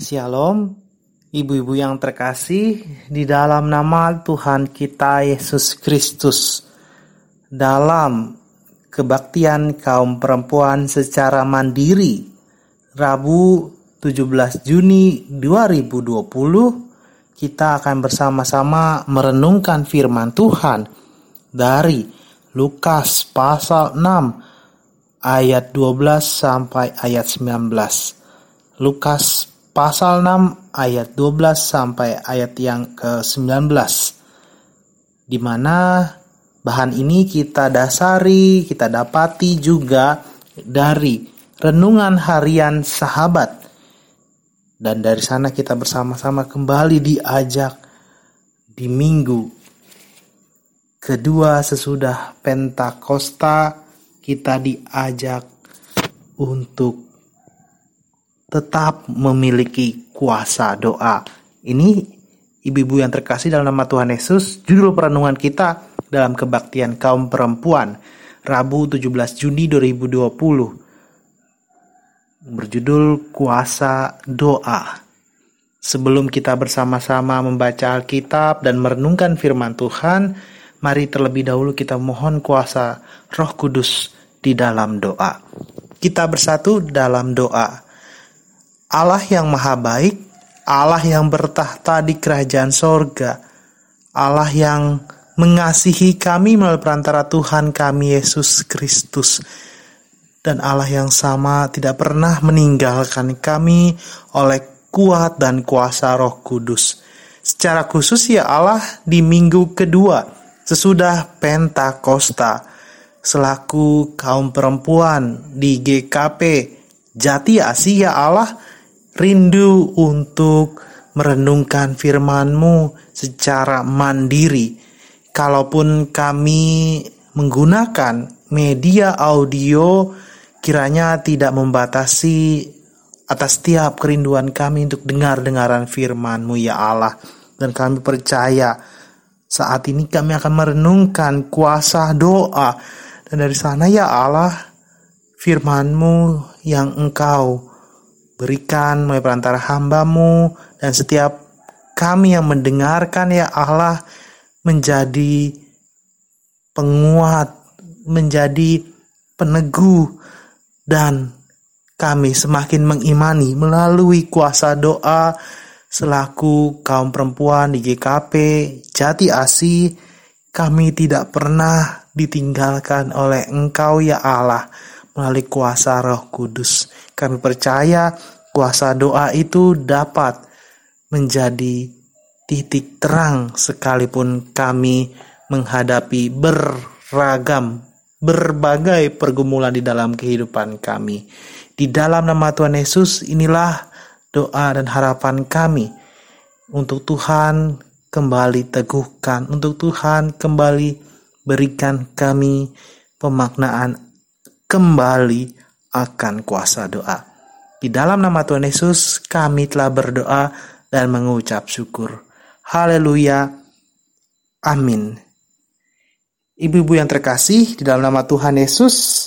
Shalom, ibu-ibu yang terkasih, di dalam nama Tuhan kita Yesus Kristus, dalam kebaktian kaum perempuan secara mandiri, Rabu 17 Juni 2020, kita akan bersama-sama merenungkan firman Tuhan dari Lukas pasal 6 ayat 12 sampai ayat 19. Lukas pasal 6 ayat 12 sampai ayat yang ke-19 di mana bahan ini kita dasari, kita dapati juga dari renungan harian sahabat. Dan dari sana kita bersama-sama kembali diajak di minggu kedua sesudah Pentakosta kita diajak untuk tetap memiliki kuasa doa. Ini ibu-ibu yang terkasih dalam nama Tuhan Yesus, judul perenungan kita dalam kebaktian kaum perempuan Rabu 17 Juni 2020 berjudul kuasa doa. Sebelum kita bersama-sama membaca Alkitab dan merenungkan firman Tuhan, mari terlebih dahulu kita mohon kuasa Roh Kudus di dalam doa. Kita bersatu dalam doa. Allah yang maha baik, Allah yang bertahta di kerajaan sorga, Allah yang mengasihi kami melalui perantara Tuhan kami Yesus Kristus, dan Allah yang sama tidak pernah meninggalkan kami oleh kuat dan kuasa roh kudus. Secara khusus ya Allah di minggu kedua sesudah Pentakosta, selaku kaum perempuan di GKP Jati Asia Allah, rindu untuk merenungkan firman-Mu secara mandiri. Kalaupun kami menggunakan media audio, kiranya tidak membatasi atas setiap kerinduan kami untuk dengar-dengaran firman-Mu ya Allah. Dan kami percaya saat ini kami akan merenungkan kuasa doa. Dan dari sana ya Allah, firman-Mu yang Engkau berikan melalui perantara hambamu dan setiap kami yang mendengarkan ya Allah menjadi penguat, menjadi peneguh dan kami semakin mengimani melalui kuasa doa selaku kaum perempuan di GKP Jati Asi kami tidak pernah ditinggalkan oleh Engkau ya Allah melalui kuasa Roh Kudus. Kami percaya kuasa doa itu dapat menjadi titik terang sekalipun kami menghadapi beragam berbagai pergumulan di dalam kehidupan kami. Di dalam nama Tuhan Yesus inilah doa dan harapan kami untuk Tuhan kembali teguhkan, untuk Tuhan kembali berikan kami pemaknaan kembali akan kuasa doa. Di dalam nama Tuhan Yesus, kami telah berdoa dan mengucap syukur. Haleluya. Amin. Ibu-ibu yang terkasih, di dalam nama Tuhan Yesus,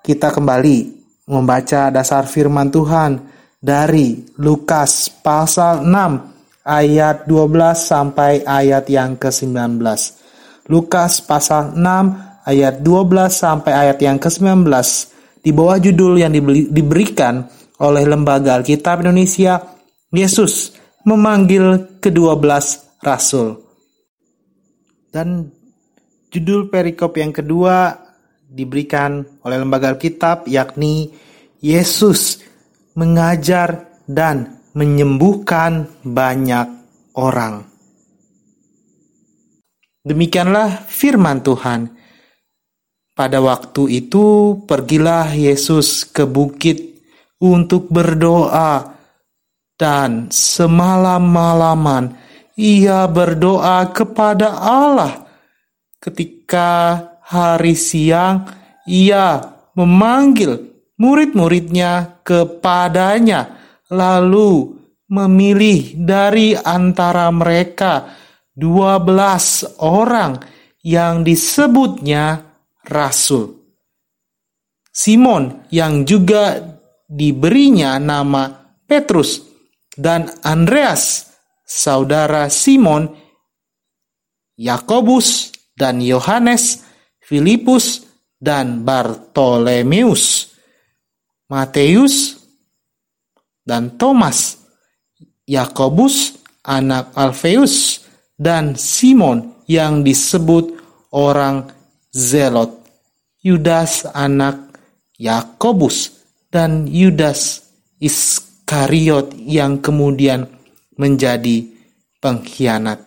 kita kembali membaca dasar firman Tuhan dari Lukas pasal 6 ayat 12 sampai ayat yang ke-19. Lukas pasal 6 ayat 12 sampai ayat yang ke-19 di bawah judul yang diberikan oleh Lembaga Alkitab Indonesia, Yesus memanggil kedua belas rasul. Dan judul perikop yang kedua diberikan oleh Lembaga Alkitab yakni Yesus mengajar dan menyembuhkan banyak orang. Demikianlah firman Tuhan. Pada waktu itu, pergilah Yesus ke bukit untuk berdoa, dan semalam-malaman ia berdoa kepada Allah. Ketika hari siang, ia memanggil murid-muridnya kepadanya, lalu memilih dari antara mereka dua belas orang yang disebutnya rasul. Simon yang juga diberinya nama Petrus dan Andreas, saudara Simon, Yakobus dan Yohanes, Filipus dan Bartolomeus, Matius dan Thomas, Yakobus anak Alfeus dan Simon yang disebut orang Zelot, Yudas anak Yakobus dan Yudas Iskariot yang kemudian menjadi pengkhianat.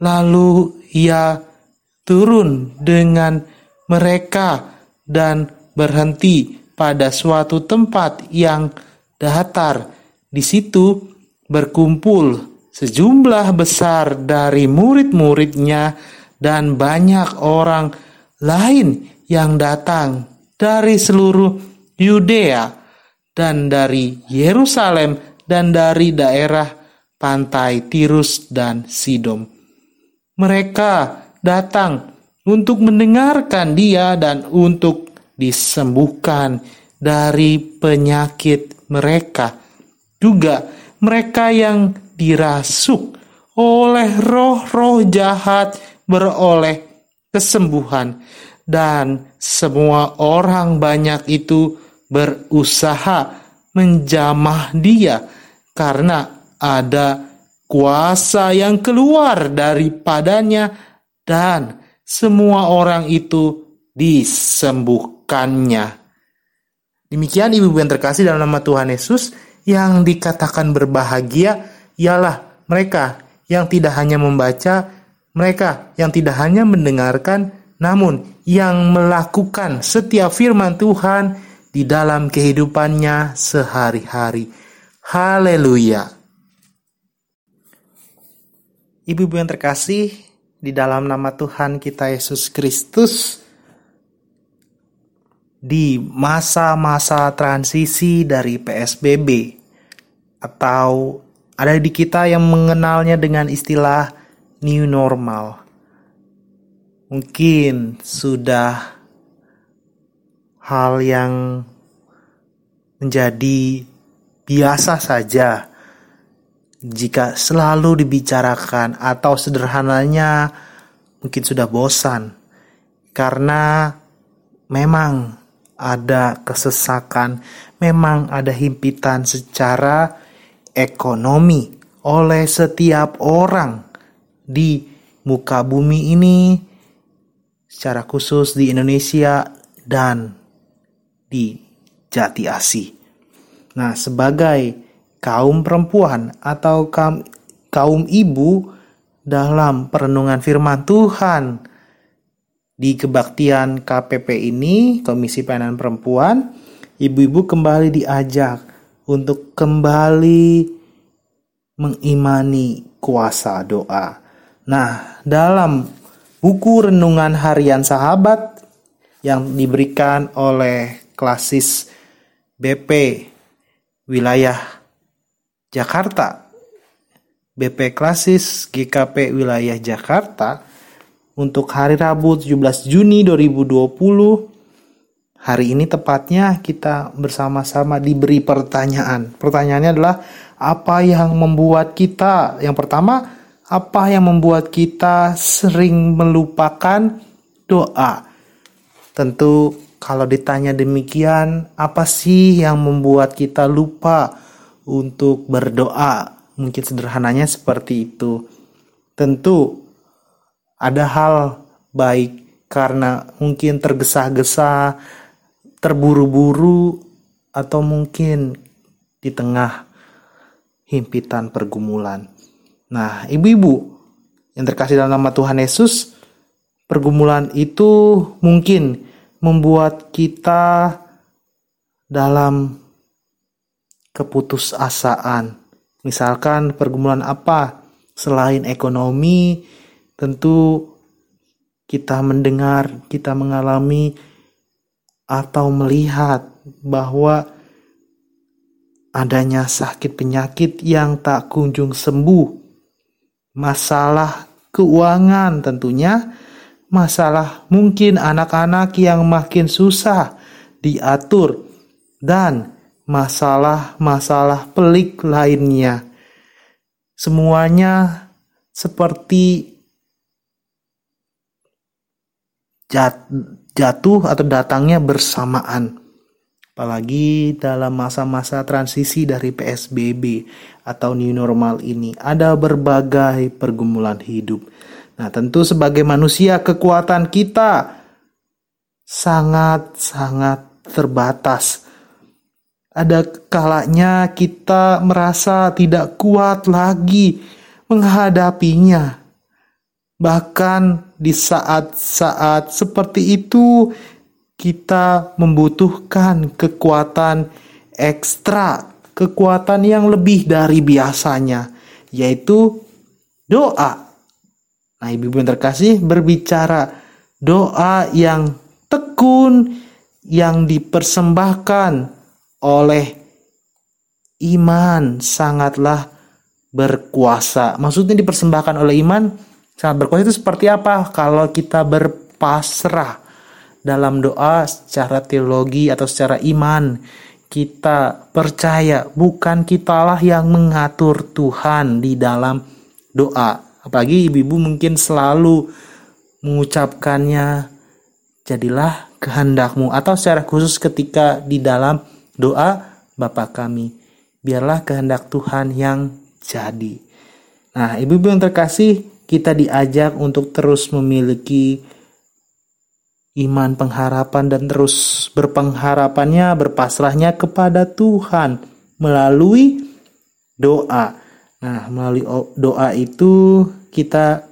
Lalu ia turun dengan mereka dan berhenti pada suatu tempat yang datar. Di situ berkumpul sejumlah besar dari murid-muridnya dan banyak orang lain yang datang dari seluruh Yudea dan dari Yerusalem dan dari daerah pantai Tirus dan Sidom. Mereka datang untuk mendengarkan dia dan untuk disembuhkan dari penyakit mereka. Juga mereka yang dirasuk oleh roh-roh jahat beroleh kesembuhan dan semua orang banyak itu berusaha menjamah dia karena ada kuasa yang keluar daripadanya dan semua orang itu disembuhkannya. Demikian ibu-ibu yang terkasih dalam nama Tuhan Yesus yang dikatakan berbahagia ialah mereka yang tidak hanya membaca, mereka yang tidak hanya mendengarkan, namun yang melakukan setiap firman Tuhan di dalam kehidupannya sehari-hari. Haleluya! Ibu-ibu yang terkasih, di dalam nama Tuhan kita Yesus Kristus di masa-masa transisi dari PSBB atau ada di kita yang mengenalnya dengan istilah new normal. Mungkin sudah hal yang menjadi biasa saja. Jika selalu dibicarakan atau sederhananya mungkin sudah bosan. Karena memang ada kesesakan, memang ada himpitan secara ekonomi oleh setiap orang di muka bumi ini secara khusus di Indonesia dan di Jati Asi. Nah, sebagai kaum perempuan atau kaum, kaum ibu dalam perenungan firman Tuhan. Di kebaktian KPP ini, Komisi Pelayanan Perempuan, ibu-ibu kembali diajak untuk kembali mengimani kuasa doa. Nah, dalam buku renungan harian sahabat yang diberikan oleh klasis BP wilayah Jakarta. BP Klasis GKP Wilayah Jakarta untuk hari Rabu 17 Juni 2020 Hari ini tepatnya kita bersama-sama diberi pertanyaan. Pertanyaannya adalah apa yang membuat kita? Yang pertama, apa yang membuat kita sering melupakan doa? Tentu kalau ditanya demikian, apa sih yang membuat kita lupa untuk berdoa. Mungkin sederhananya seperti itu. Tentu ada hal baik karena mungkin tergesa-gesa, terburu-buru, atau mungkin di tengah himpitan pergumulan. Nah, ibu-ibu yang terkasih dalam nama Tuhan Yesus, pergumulan itu mungkin membuat kita dalam keputusasaan. Misalkan pergumulan apa selain ekonomi, tentu kita mendengar, kita mengalami atau melihat bahwa adanya sakit penyakit yang tak kunjung sembuh, masalah keuangan tentunya, masalah mungkin anak-anak yang makin susah diatur, dan masalah-masalah pelik lainnya. Semuanya seperti jatuh atau datangnya bersamaan. Apalagi dalam masa-masa transisi dari PSBB atau new normal ini ada berbagai pergumulan hidup. Nah, tentu sebagai manusia kekuatan kita sangat-sangat terbatas. Ada kalanya kita merasa tidak kuat lagi menghadapinya. Bahkan di saat-saat seperti itu, kita membutuhkan kekuatan ekstra, kekuatan yang lebih dari biasanya, yaitu doa. Nah, ibu-ibu yang terkasih berbicara doa yang tekun yang dipersembahkan oleh iman sangatlah berkuasa. Maksudnya dipersembahkan oleh iman sangat berkuasa itu seperti apa? Kalau kita berpasrah dalam doa secara teologi atau secara iman kita percaya bukan kitalah yang mengatur Tuhan di dalam doa. Apalagi ibu-ibu mungkin selalu mengucapkannya jadilah kehendakmu. Atau secara khusus ketika di dalam doa Bapa kami biarlah kehendak Tuhan yang jadi. Nah ibu-ibu yang terkasih kita diajak untuk terus memiliki iman pengharapan dan terus berpengharapannya berpasrahnya kepada Tuhan melalui doa. Nah, melalui doa itu kita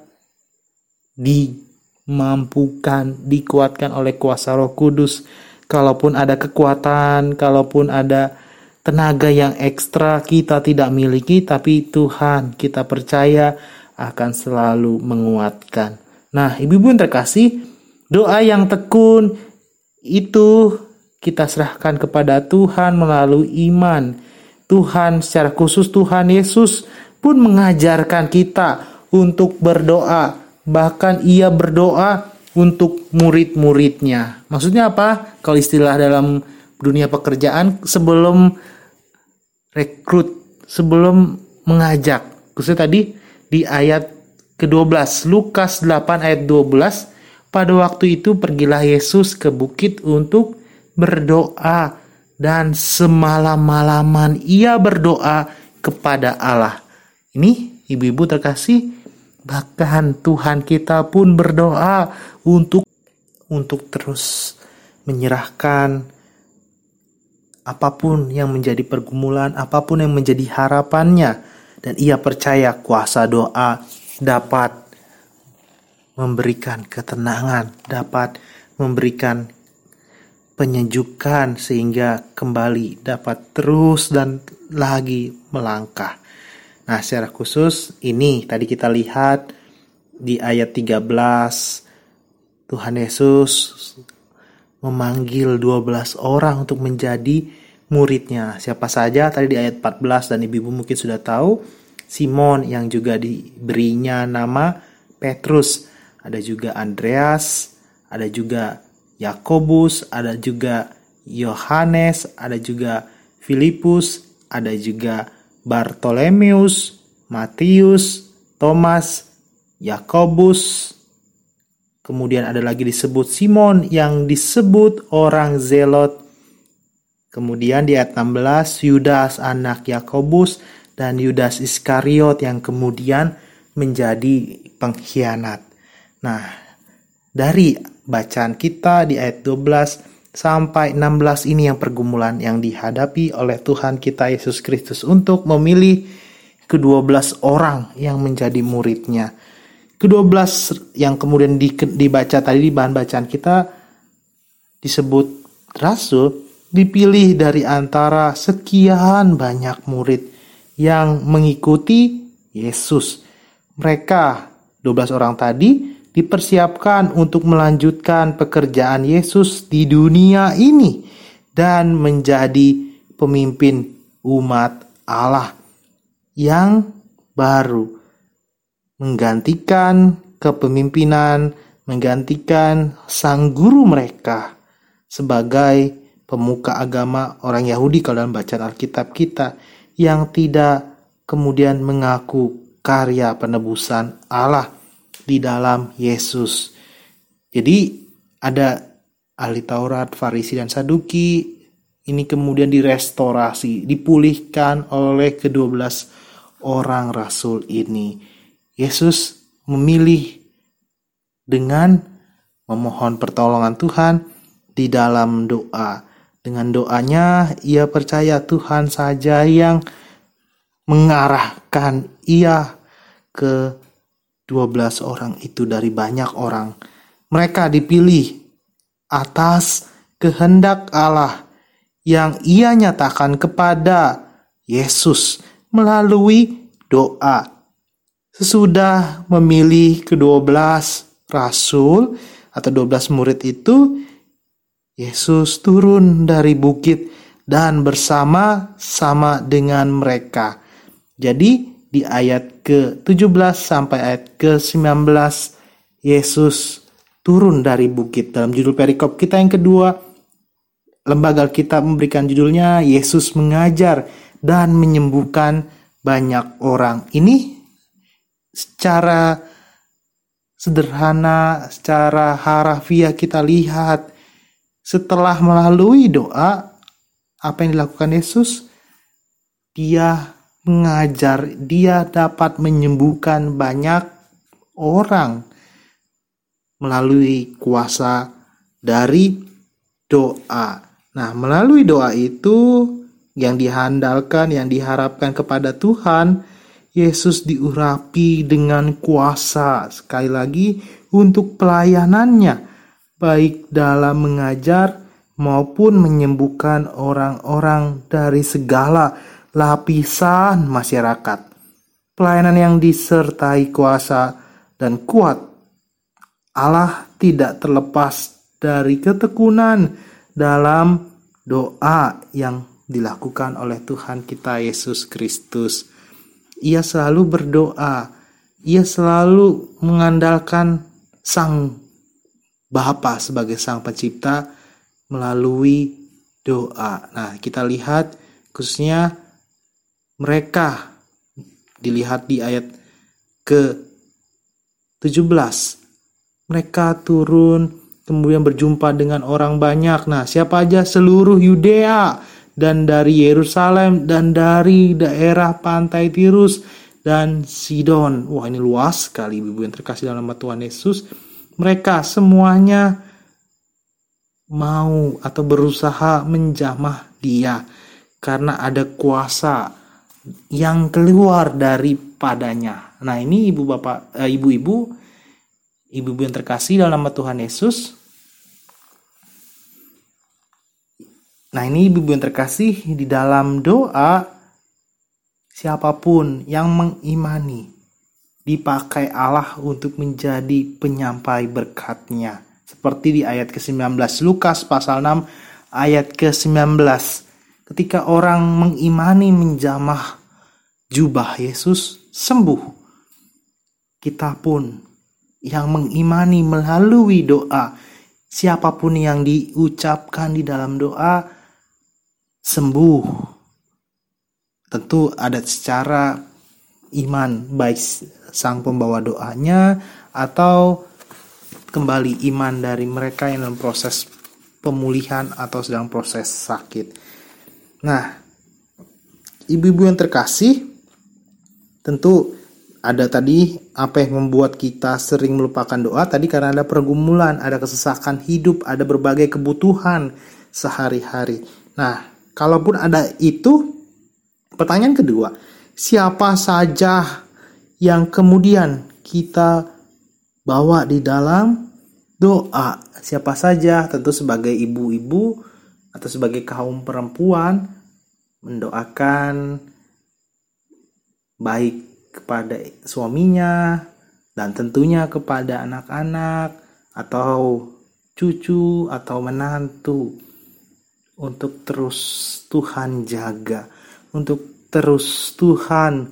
dimampukan, dikuatkan oleh kuasa Roh Kudus. Kalaupun ada kekuatan, kalaupun ada tenaga yang ekstra kita tidak miliki, tapi Tuhan kita percaya akan selalu menguatkan. Nah, ibu-ibu yang terkasih, Doa yang tekun itu kita serahkan kepada Tuhan melalui iman. Tuhan secara khusus Tuhan Yesus pun mengajarkan kita untuk berdoa. Bahkan ia berdoa untuk murid-muridnya. Maksudnya apa? Kalau istilah dalam dunia pekerjaan sebelum rekrut, sebelum mengajak. Khususnya tadi di ayat ke-12, Lukas 8 ayat 12, pada waktu itu pergilah Yesus ke bukit untuk berdoa dan semalam-malaman ia berdoa kepada Allah. Ini ibu-ibu terkasih, bahkan Tuhan kita pun berdoa untuk untuk terus menyerahkan apa pun yang menjadi pergumulan, apa pun yang menjadi harapannya dan ia percaya kuasa doa dapat memberikan ketenangan, dapat memberikan penyejukan sehingga kembali dapat terus dan lagi melangkah. Nah, secara khusus ini tadi kita lihat di ayat 13 Tuhan Yesus memanggil 12 orang untuk menjadi muridnya. Siapa saja tadi di ayat 14 dan ibu-ibu mungkin sudah tahu Simon yang juga diberinya nama Petrus ada juga Andreas, ada juga Yakobus, ada juga Yohanes, ada juga Filipus, ada juga Bartolomeus, Matius, Thomas, Yakobus, kemudian ada lagi disebut Simon yang disebut orang Zelot. Kemudian di ayat 16 Yudas anak Yakobus dan Yudas Iskariot yang kemudian menjadi pengkhianat. Nah, dari bacaan kita di ayat 12 sampai 16 ini yang pergumulan yang dihadapi oleh Tuhan kita Yesus Kristus untuk memilih kedua belas orang yang menjadi muridnya. Kedua belas yang kemudian di, dibaca tadi di bahan bacaan kita disebut rasul dipilih dari antara sekian banyak murid yang mengikuti Yesus. Mereka 12 orang tadi dipersiapkan untuk melanjutkan pekerjaan Yesus di dunia ini dan menjadi pemimpin umat Allah yang baru. Menggantikan kepemimpinan, menggantikan sang guru mereka sebagai pemuka agama orang Yahudi kalau dalam bacaan Alkitab kita yang tidak kemudian mengaku karya penebusan Allah di dalam Yesus. Jadi ada ahli Taurat, Farisi dan Saduki ini kemudian direstorasi, dipulihkan oleh kedua belas orang rasul ini. Yesus memilih dengan memohon pertolongan Tuhan di dalam doa. Dengan doanya, ia percaya Tuhan saja yang mengarahkan ia ke 12 orang itu dari banyak orang. Mereka dipilih atas kehendak Allah yang ia nyatakan kepada Yesus melalui doa. Sesudah memilih kedua belas rasul atau 12 murid itu, Yesus turun dari bukit dan bersama-sama dengan mereka. Jadi di ayat ke-17 sampai ayat ke-19 Yesus turun dari bukit. Dalam judul perikop kita yang kedua, lembaga kita memberikan judulnya Yesus mengajar dan menyembuhkan banyak orang. Ini secara sederhana, secara harafiah kita lihat setelah melalui doa apa yang dilakukan Yesus, dia mengajar, dia dapat menyembuhkan banyak orang melalui kuasa dari doa. Nah, melalui doa itu yang dihandalkan, yang diharapkan kepada Tuhan, Yesus diurapi dengan kuasa sekali lagi untuk pelayanannya baik dalam mengajar maupun menyembuhkan orang-orang dari segala lapisan masyarakat. Pelayanan yang disertai kuasa dan kuat Allah tidak terlepas dari ketekunan dalam doa yang dilakukan oleh Tuhan kita Yesus Kristus ia selalu berdoa, ia selalu mengandalkan Sang Bapa sebagai Sang Pencipta melalui doa. Nah, kita lihat khususnya mereka dilihat di ayat ke 17. Mereka turun kemudian berjumpa dengan orang banyak. Nah, siapa aja seluruh Yudea dan dari Yerusalem dan dari daerah pantai Tirus dan Sidon. Wah ini luas sekali ibu yang terkasih dalam nama Tuhan Yesus. Mereka semuanya mau atau berusaha menjamah dia karena ada kuasa yang keluar daripadanya. Nah ini ibu bapak, eh, ibu-ibu, ibu-ibu yang terkasih dalam nama Tuhan Yesus, Nah ini ibu-ibu yang terkasih di dalam doa siapa pun yang mengimani dipakai Allah untuk menjadi penyampai berkatnya. Seperti di ayat ke-19 Lukas pasal 6 ayat ke-19 ketika orang mengimani menjamah jubah Yesus sembuh. Kita pun yang mengimani melalui doa siapa pun yang diucapkan di dalam doa sembuh. Tentu ada secara iman baik sang pembawa doanya atau kembali iman dari mereka yang dalam proses pemulihan atau sedang proses sakit. Nah, ibu-ibu yang terkasih, tentu ada tadi apa yang membuat kita sering melupakan doa tadi karena ada pergumulan, ada kesesakan hidup, ada berbagai kebutuhan sehari-hari. Nah, Kalaupun ada itu, pertanyaan kedua, siapa saja yang kemudian kita bawa di dalam doa? Siapa saja, tentu sebagai ibu-ibu atau sebagai kaum perempuan mendoakan baik kepada suaminya dan tentunya kepada anak-anak atau cucu atau menantu untuk terus Tuhan jaga, untuk terus Tuhan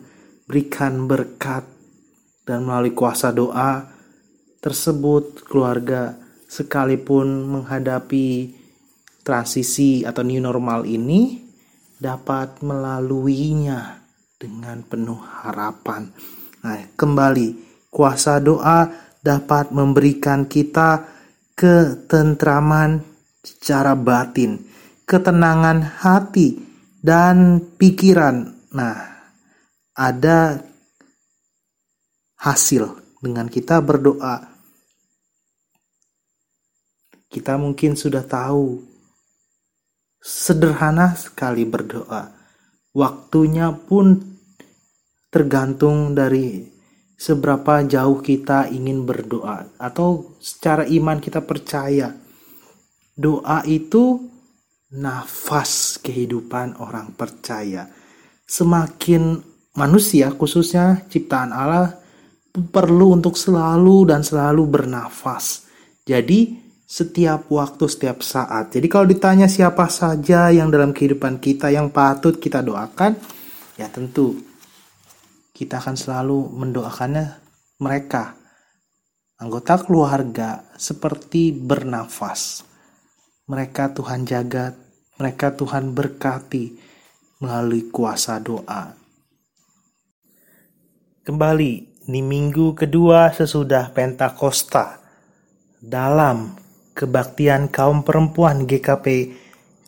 berikan berkat dan melalui kuasa doa tersebut keluarga sekalipun menghadapi transisi atau new normal ini dapat melaluinya dengan penuh harapan. Nah, kembali kuasa doa dapat memberikan kita ketentraman secara batin, ketenangan hati dan pikiran. Nah, ada hasil dengan kita berdoa. Kita mungkin sudah tahu sederhana sekali berdoa. Waktunya pun tergantung dari seberapa jauh kita ingin berdoa atau secara iman kita percaya doa itu nafas kehidupan orang percaya. Semakin manusia khususnya ciptaan Allah perlu untuk selalu dan selalu bernafas. Jadi setiap waktu, setiap saat. Jadi kalau ditanya siapa saja yang dalam kehidupan kita yang patut kita doakan, ya tentu kita akan selalu mendoakannya mereka. Anggota keluarga seperti bernafas. Mereka Tuhan jaga, mereka Tuhan berkati melalui kuasa doa. Kembali di minggu kedua sesudah Pentakosta dalam kebaktian kaum perempuan GKP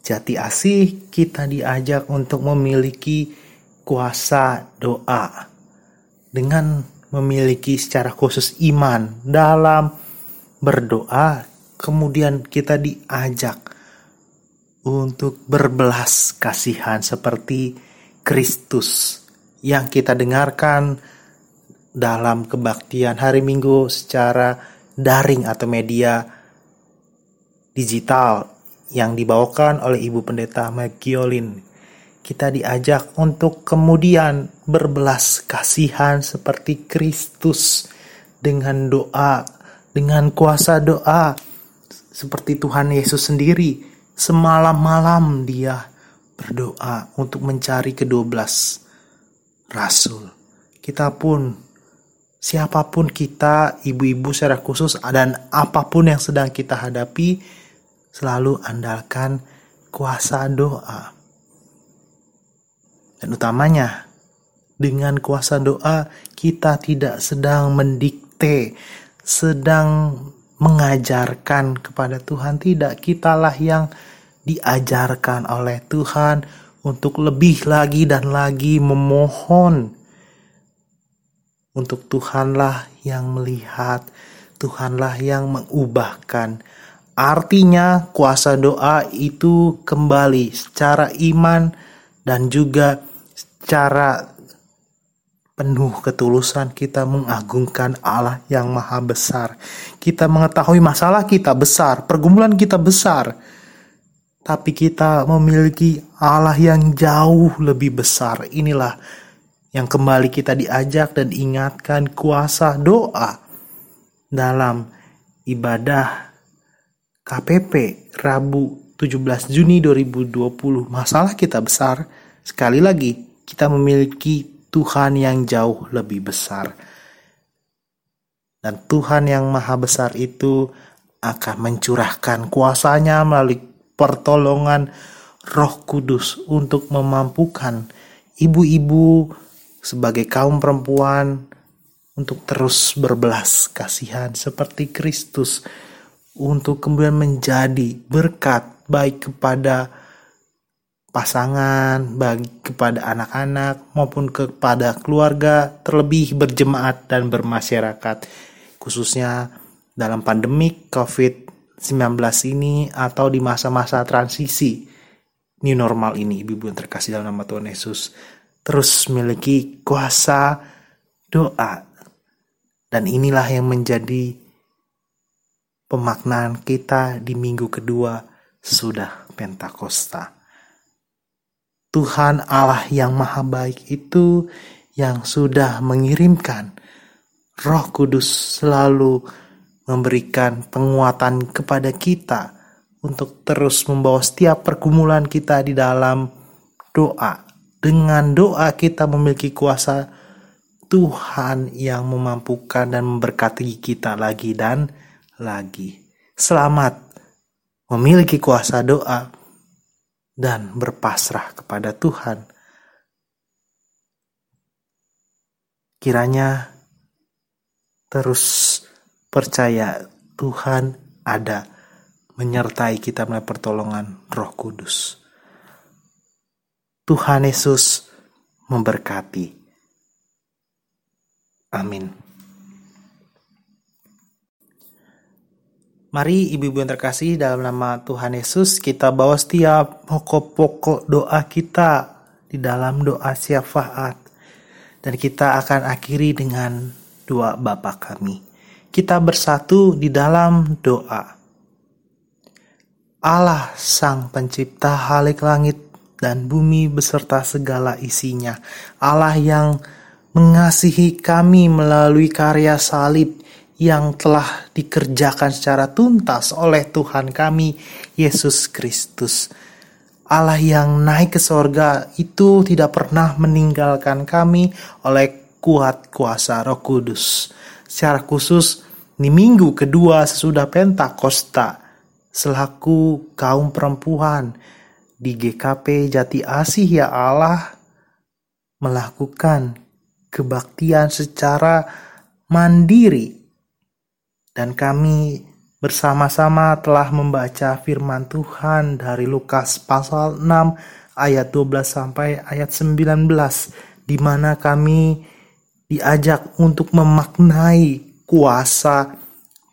Jati Asih kita diajak untuk memiliki kuasa doa. Dengan memiliki secara khusus iman dalam berdoa kemudian kita diajak untuk berbelas kasihan seperti Kristus yang kita dengarkan dalam kebaktian hari Minggu secara daring atau media digital yang dibawakan oleh Ibu Pendeta Magiolin. Kita diajak untuk kemudian berbelas kasihan seperti Kristus dengan doa, dengan kuasa doa seperti Tuhan Yesus sendiri. Semalam-malam dia berdoa untuk mencari kedua belas rasul. Kita pun siapa pun kita, ibu-ibu secara khusus dan apa pun yang sedang kita hadapi, selalu andalkan kuasa doa. Dan utamanya, dengan kuasa doa kita tidak sedang mendikte, sedang mengajarkan kepada Tuhan. Tidak, kitalah yang diajarkan oleh Tuhan untuk lebih lagi dan lagi memohon. Untuk Tuhanlah yang melihat, Tuhanlah yang mengubahkan Artinya kuasa doa itu kembali secara iman dan juga secara penuh ketulusan kita mengagungkan Allah yang maha besar. Kita mengetahui masalah kita besar, pergumulan kita besar. Tapi kita memiliki Allah yang jauh lebih besar. Inilah yang kembali kita diajak dan ingatkan kuasa doa dalam ibadah KPP Rabu 17 Juni 2020 masalah kita besar. Sekali lagi kita memiliki Tuhan yang jauh lebih besar. Dan Tuhan yang maha besar itu akan mencurahkan kuasanya melalui pertolongan Roh Kudus untuk memampukan ibu-ibu sebagai kaum perempuan untuk terus berbelas kasihan seperti Kristus untuk kemudian menjadi berkat baik kepada pasangan, bagi kepada anak-anak maupun kepada keluarga, terlebih berjemaat dan bermasyarakat, khususnya dalam pandemik COVID-19 ini atau di masa-masa transisi new normal ini, ibu-ibu yang terkasih dalam nama Tuhan Yesus, terus memiliki kuasa doa. Dan inilah yang menjadi pemaknaan kita di minggu kedua sudah Pentakosta. Tuhan Allah yang maha baik itu yang sudah mengirimkan Roh Kudus selalu memberikan penguatan kepada kita untuk terus membawa setiap pergumulan kita di dalam doa. Dengan doa kita memiliki kuasa Tuhan yang memampukan dan memberkati kita lagi dan lagi. Selamat memiliki kuasa doa dan berpasrah kepada Tuhan. Kiranya terus percaya Tuhan ada menyertai kita melalui pertolongan Roh Kudus. Tuhan Yesus memberkati. Amin. Mari ibu-ibu yang terkasih dalam nama Tuhan Yesus kita bawa setiap pokok-pokok doa kita di dalam doa syafaat. Dan kita akan akhiri dengan doa Bapa kami. Kita bersatu di dalam doa. Allah Sang Pencipta halik langit dan bumi beserta segala isinya. Allah yang mengasihi kami melalui karya salib yang telah dikerjakan secara tuntas oleh Tuhan kami, Yesus Kristus. Allah yang naik ke sorga itu tidak pernah meninggalkan kami oleh kuat kuasa roh kudus. Secara khusus di minggu kedua sesudah Pentakosta, selaku kaum perempuan di GKP Jati Asih ya Allah melakukan kebaktian secara mandiri dan kami bersama-sama telah membaca firman Tuhan dari Lukas pasal 6 ayat 12 sampai ayat 19 di mana kami diajak untuk memaknai kuasa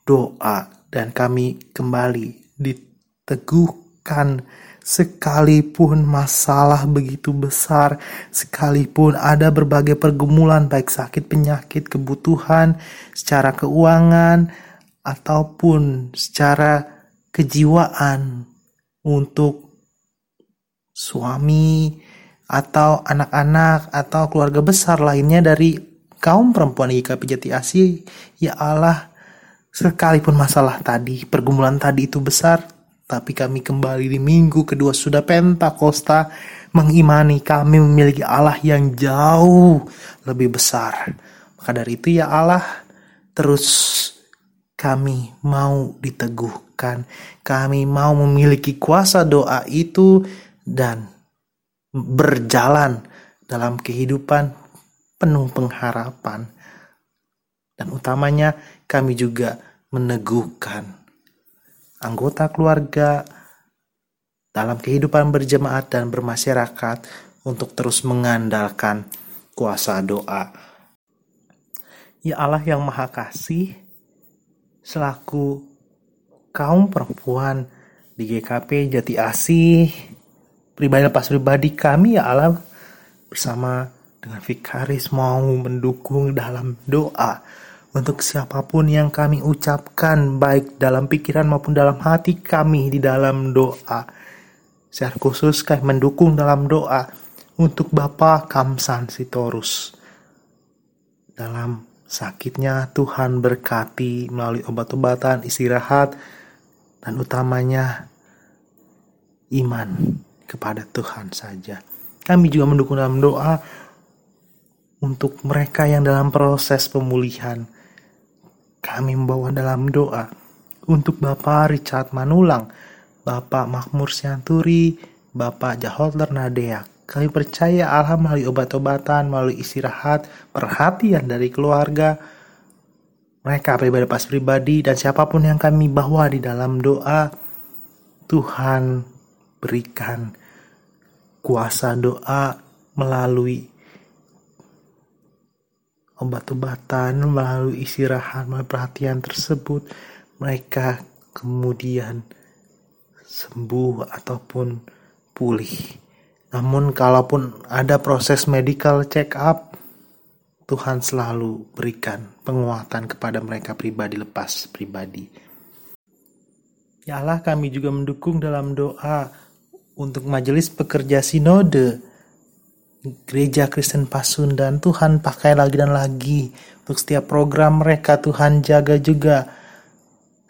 doa. Dan kami kembali diteguhkan sekalipun masalah begitu besar, sekalipun ada berbagai pergumulan baik sakit penyakit, kebutuhan secara keuangan, ataupun secara kejiwaan untuk suami atau anak-anak atau keluarga besar lainnya dari kaum perempuan IKP Jati Asih ya Allah sekalipun masalah tadi pergumulan tadi itu besar tapi kami kembali di minggu kedua sudah Pentakosta mengimani kami memiliki Allah yang jauh lebih besar. Maka dari itu ya Allah terus kami mau diteguhkan, kami mau memiliki kuasa doa itu dan berjalan dalam kehidupan penuh pengharapan. Dan utamanya kami juga meneguhkan anggota keluarga dalam kehidupan berjemaat dan bermasyarakat untuk terus mengandalkan kuasa doa. Ya Allah yang Maha Kasih, selaku kaum perempuan di GKP Jati Asih. Pribadi lepas pribadi kami ya Allah bersama dengan Vikaris mau mendukung dalam doa untuk siapa pun yang kami ucapkan baik dalam pikiran maupun dalam hati kami di dalam doa. Secara khusus kami mendukung dalam doa untuk Bapak Kamsan Sitorus dalam sakitnya Tuhan berkati melalui obat-obatan, istirahat, dan utamanya iman kepada Tuhan saja. Kami juga mendukung dalam doa untuk mereka yang dalam proses pemulihan. Kami membawa dalam doa untuk Bapak Richard Manulang, Bapak Makmur Sianturi, Bapak Jahotler Nadeak, kami percaya Allah melalui obat-obatan, melalui istirahat, perhatian dari keluarga, mereka pribadi pas pribadi dan siapa pun yang kami bawa di dalam doa, Tuhan berikan kuasa doa melalui obat-obatan, melalui istirahat, melalui perhatian tersebut, mereka kemudian sembuh ataupun pulih. Namun kalaupun ada proses medical check up, Tuhan selalu berikan penguatan kepada mereka pribadi lepas pribadi. Ya Allah kami juga mendukung dalam doa untuk majelis pekerja sinode Gereja Kristen Pasundan Tuhan pakai lagi dan lagi untuk setiap program mereka Tuhan jaga juga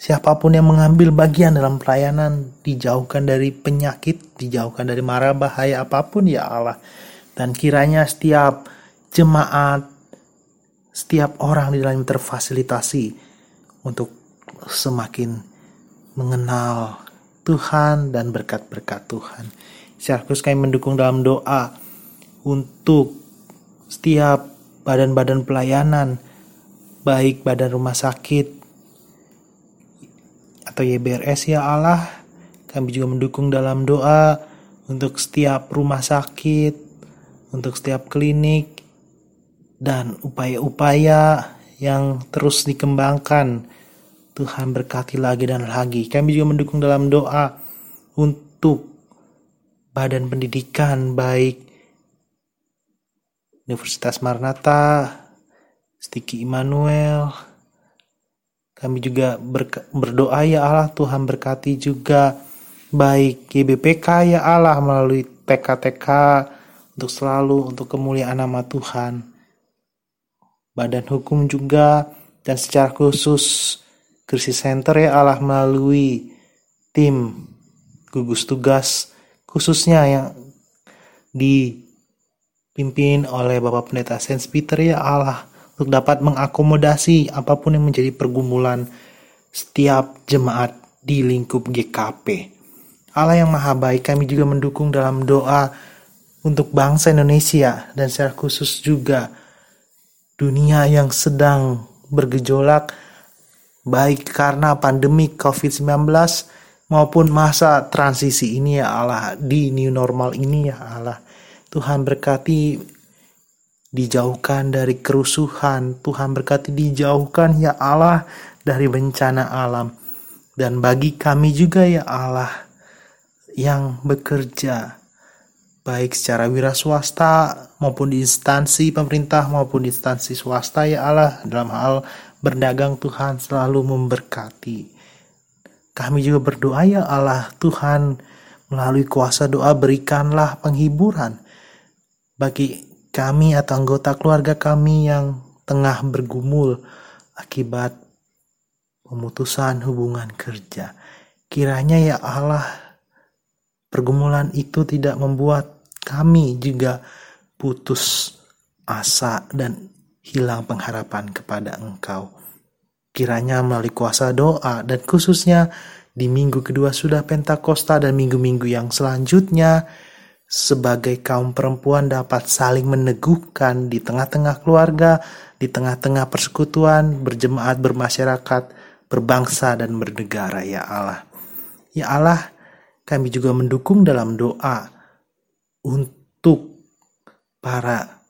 Siapa pun yang mengambil bagian dalam pelayanan dijauhkan dari penyakit, dijauhkan dari mara bahaya apa pun ya Allah. Dan kiranya setiap jemaat, setiap orang di dalam terfasilitasi untuk semakin mengenal Tuhan dan berkat-berkat Tuhan. Khusus kami mendukung dalam doa untuk setiap badan-badan pelayanan, baik badan rumah sakit atau YBRS ya Allah. Kami juga mendukung dalam doa untuk setiap rumah sakit, untuk setiap klinik, dan upaya-upaya yang terus dikembangkan Tuhan berkati lagi dan lagi. Kami juga mendukung dalam doa untuk badan pendidikan baik Universitas Marnata, Stiki Immanuel. Kami juga berdoa ya Allah Tuhan berkati juga baik GBPK ya Allah melalui TK-TK untuk selalu untuk kemuliaan nama Tuhan. Badan hukum juga dan secara khusus Krisis Center ya Allah melalui tim gugus tugas khususnya yang dipimpin oleh Bapak Pendeta Saint Peter ya Allah untuk dapat mengakomodasi apa pun yang menjadi pergumulan setiap jemaat di lingkup GKP. Allah yang maha baik kami juga mendukung dalam doa untuk bangsa Indonesia dan secara khusus juga dunia yang sedang bergejolak baik karena pandemi COVID-19 maupun masa transisi ini ya Allah, di new normal ini ya Allah. Tuhan berkati dijauhkan dari kerusuhan, Tuhan berkati dijauhkan ya Allah dari bencana alam. Dan bagi kami juga ya Allah yang bekerja baik secara wira swasta maupun di instansi pemerintah maupun di instansi swasta ya Allah dalam hal berdagang Tuhan selalu memberkati. Kami juga berdoa ya Allah Tuhan melalui kuasa doa berikanlah penghiburan bagi kami atau anggota keluarga kami yang tengah bergumul akibat pemutusan hubungan kerja. Kiranya ya Allah pergumulan itu tidak membuat kami juga putus asa dan hilang pengharapan kepada Engkau. Kiranya melalui kuasa doa dan khususnya di minggu kedua sudah Pentakosta dan minggu-minggu yang selanjutnya sebagai kaum perempuan dapat saling meneguhkan di tengah-tengah keluarga, di tengah-tengah persekutuan, berjemaat, bermasyarakat, berbangsa dan bernegara ya Allah. Ya Allah, kami juga mendukung dalam doa untuk para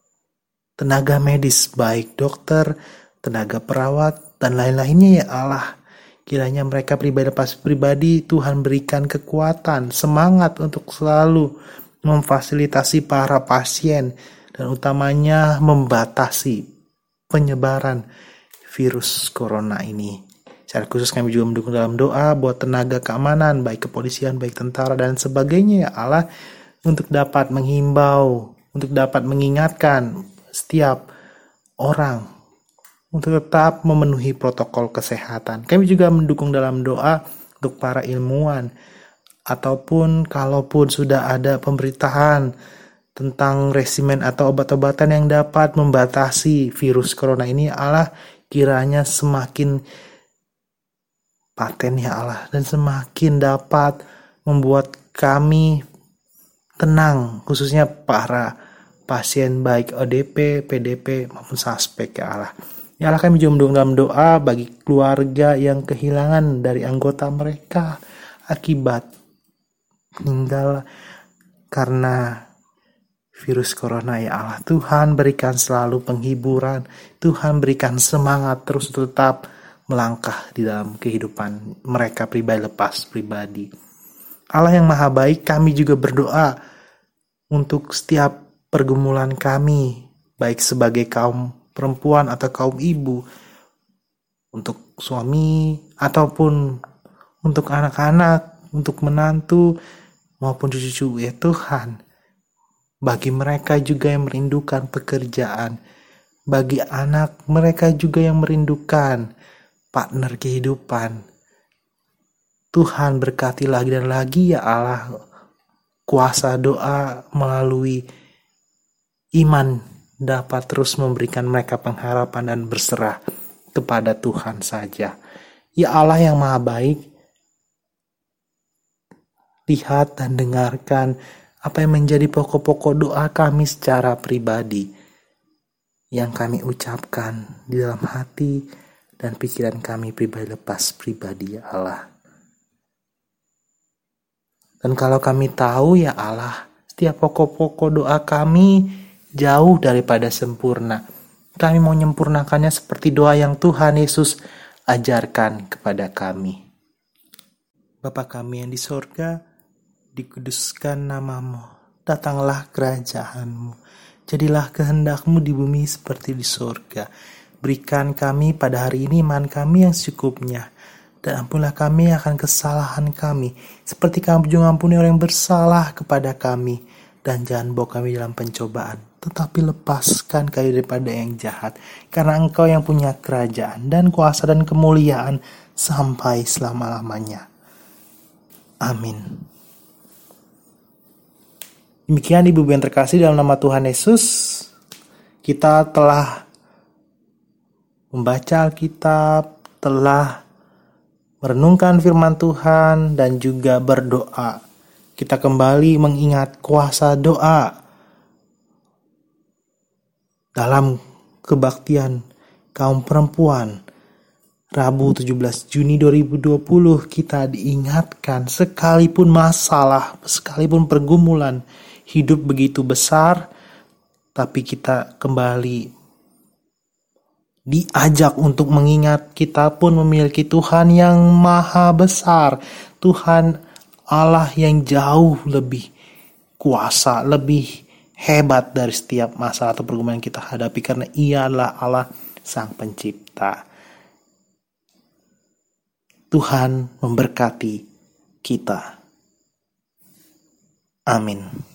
tenaga medis baik dokter, tenaga perawat, dan lain-lainnya ya Allah. Kiranya mereka pribadi pas pribadi Tuhan berikan kekuatan, semangat untuk selalu memfasilitasi para pasien dan utamanya membatasi penyebaran virus corona ini. Secara khusus kami juga mendukung dalam doa buat tenaga keamanan, baik kepolisian, baik tentara, dan sebagainya ya Allah, untuk dapat menghimbau, untuk dapat mengingatkan setiap orang untuk tetap memenuhi protokol kesehatan. Kami juga mendukung dalam doa untuk para ilmuwan ataupun kalaupun sudah ada pemberitaan tentang resimen atau obat-obatan yang dapat membatasi virus corona ini Allah kiranya semakin paten ya Allah dan semakin dapat membuat kami tenang khususnya para pasien baik ODP, PDP maupun suspek ya Allah. Ya Allah kami juga dalam doa bagi keluarga yang kehilangan dari anggota mereka akibat meninggal karena virus corona ya Allah. Tuhan berikan selalu penghiburan, Tuhan berikan semangat terus tetap melangkah di dalam kehidupan mereka pribadi lepas pribadi. Allah yang maha baik kami juga berdoa untuk setiap pergumulan kami, baik sebagai kaum perempuan atau kaum ibu, untuk suami ataupun untuk anak-anak, untuk menantu maupun cucu-cucu ya Tuhan. Bagi mereka juga yang merindukan pekerjaan, bagi anak mereka juga yang merindukan partner kehidupan. Tuhan berkati lagi dan lagi ya Allah kuasa doa melalui iman dapat terus memberikan mereka pengharapan dan berserah kepada Tuhan saja. Ya Allah yang maha baik, lihat dan dengarkan apa yang menjadi pokok-pokok doa kami secara pribadi yang kami ucapkan di dalam hati dan pikiran kami pribadi lepas pribadi ya Allah. Dan kalau kami tahu ya Allah, setiap pokok-pokok doa kami jauh daripada sempurna. Kami mau menyempurnakannya seperti doa yang Tuhan Yesus ajarkan kepada kami. Bapa kami yang di sorga, dikuduskan namamu, datanglah kerajaanmu, jadilah kehendakmu di bumi seperti di sorga. Berikan kami pada hari ini iman kami yang secukupnya, dan ampunlah kami akan kesalahan kami, seperti kami juga ampuni orang yang bersalah kepada kami, dan jangan bawa kami dalam pencobaan, tetapi lepaskan kami daripada yang jahat, karena engkau yang punya kerajaan dan kuasa dan kemuliaan sampai selama-lamanya. Amin. Demikian Ibu yang terkasih dalam nama Tuhan Yesus, kita telah membaca Alkitab, telah merenungkan firman Tuhan dan juga berdoa. Kita kembali mengingat kuasa doa dalam kebaktian kaum perempuan. Rabu 17 Juni 2020 kita diingatkan sekalipun masalah, sekalipun pergumulan, hidup begitu besar, tapi kita kembali diajak untuk mengingat kita pun memiliki Tuhan yang maha besar, Tuhan Allah yang jauh lebih kuasa, lebih hebat dari setiap masalah atau pergumulan kita hadapi karena ia adalah Allah sang pencipta. Tuhan memberkati kita. Amin.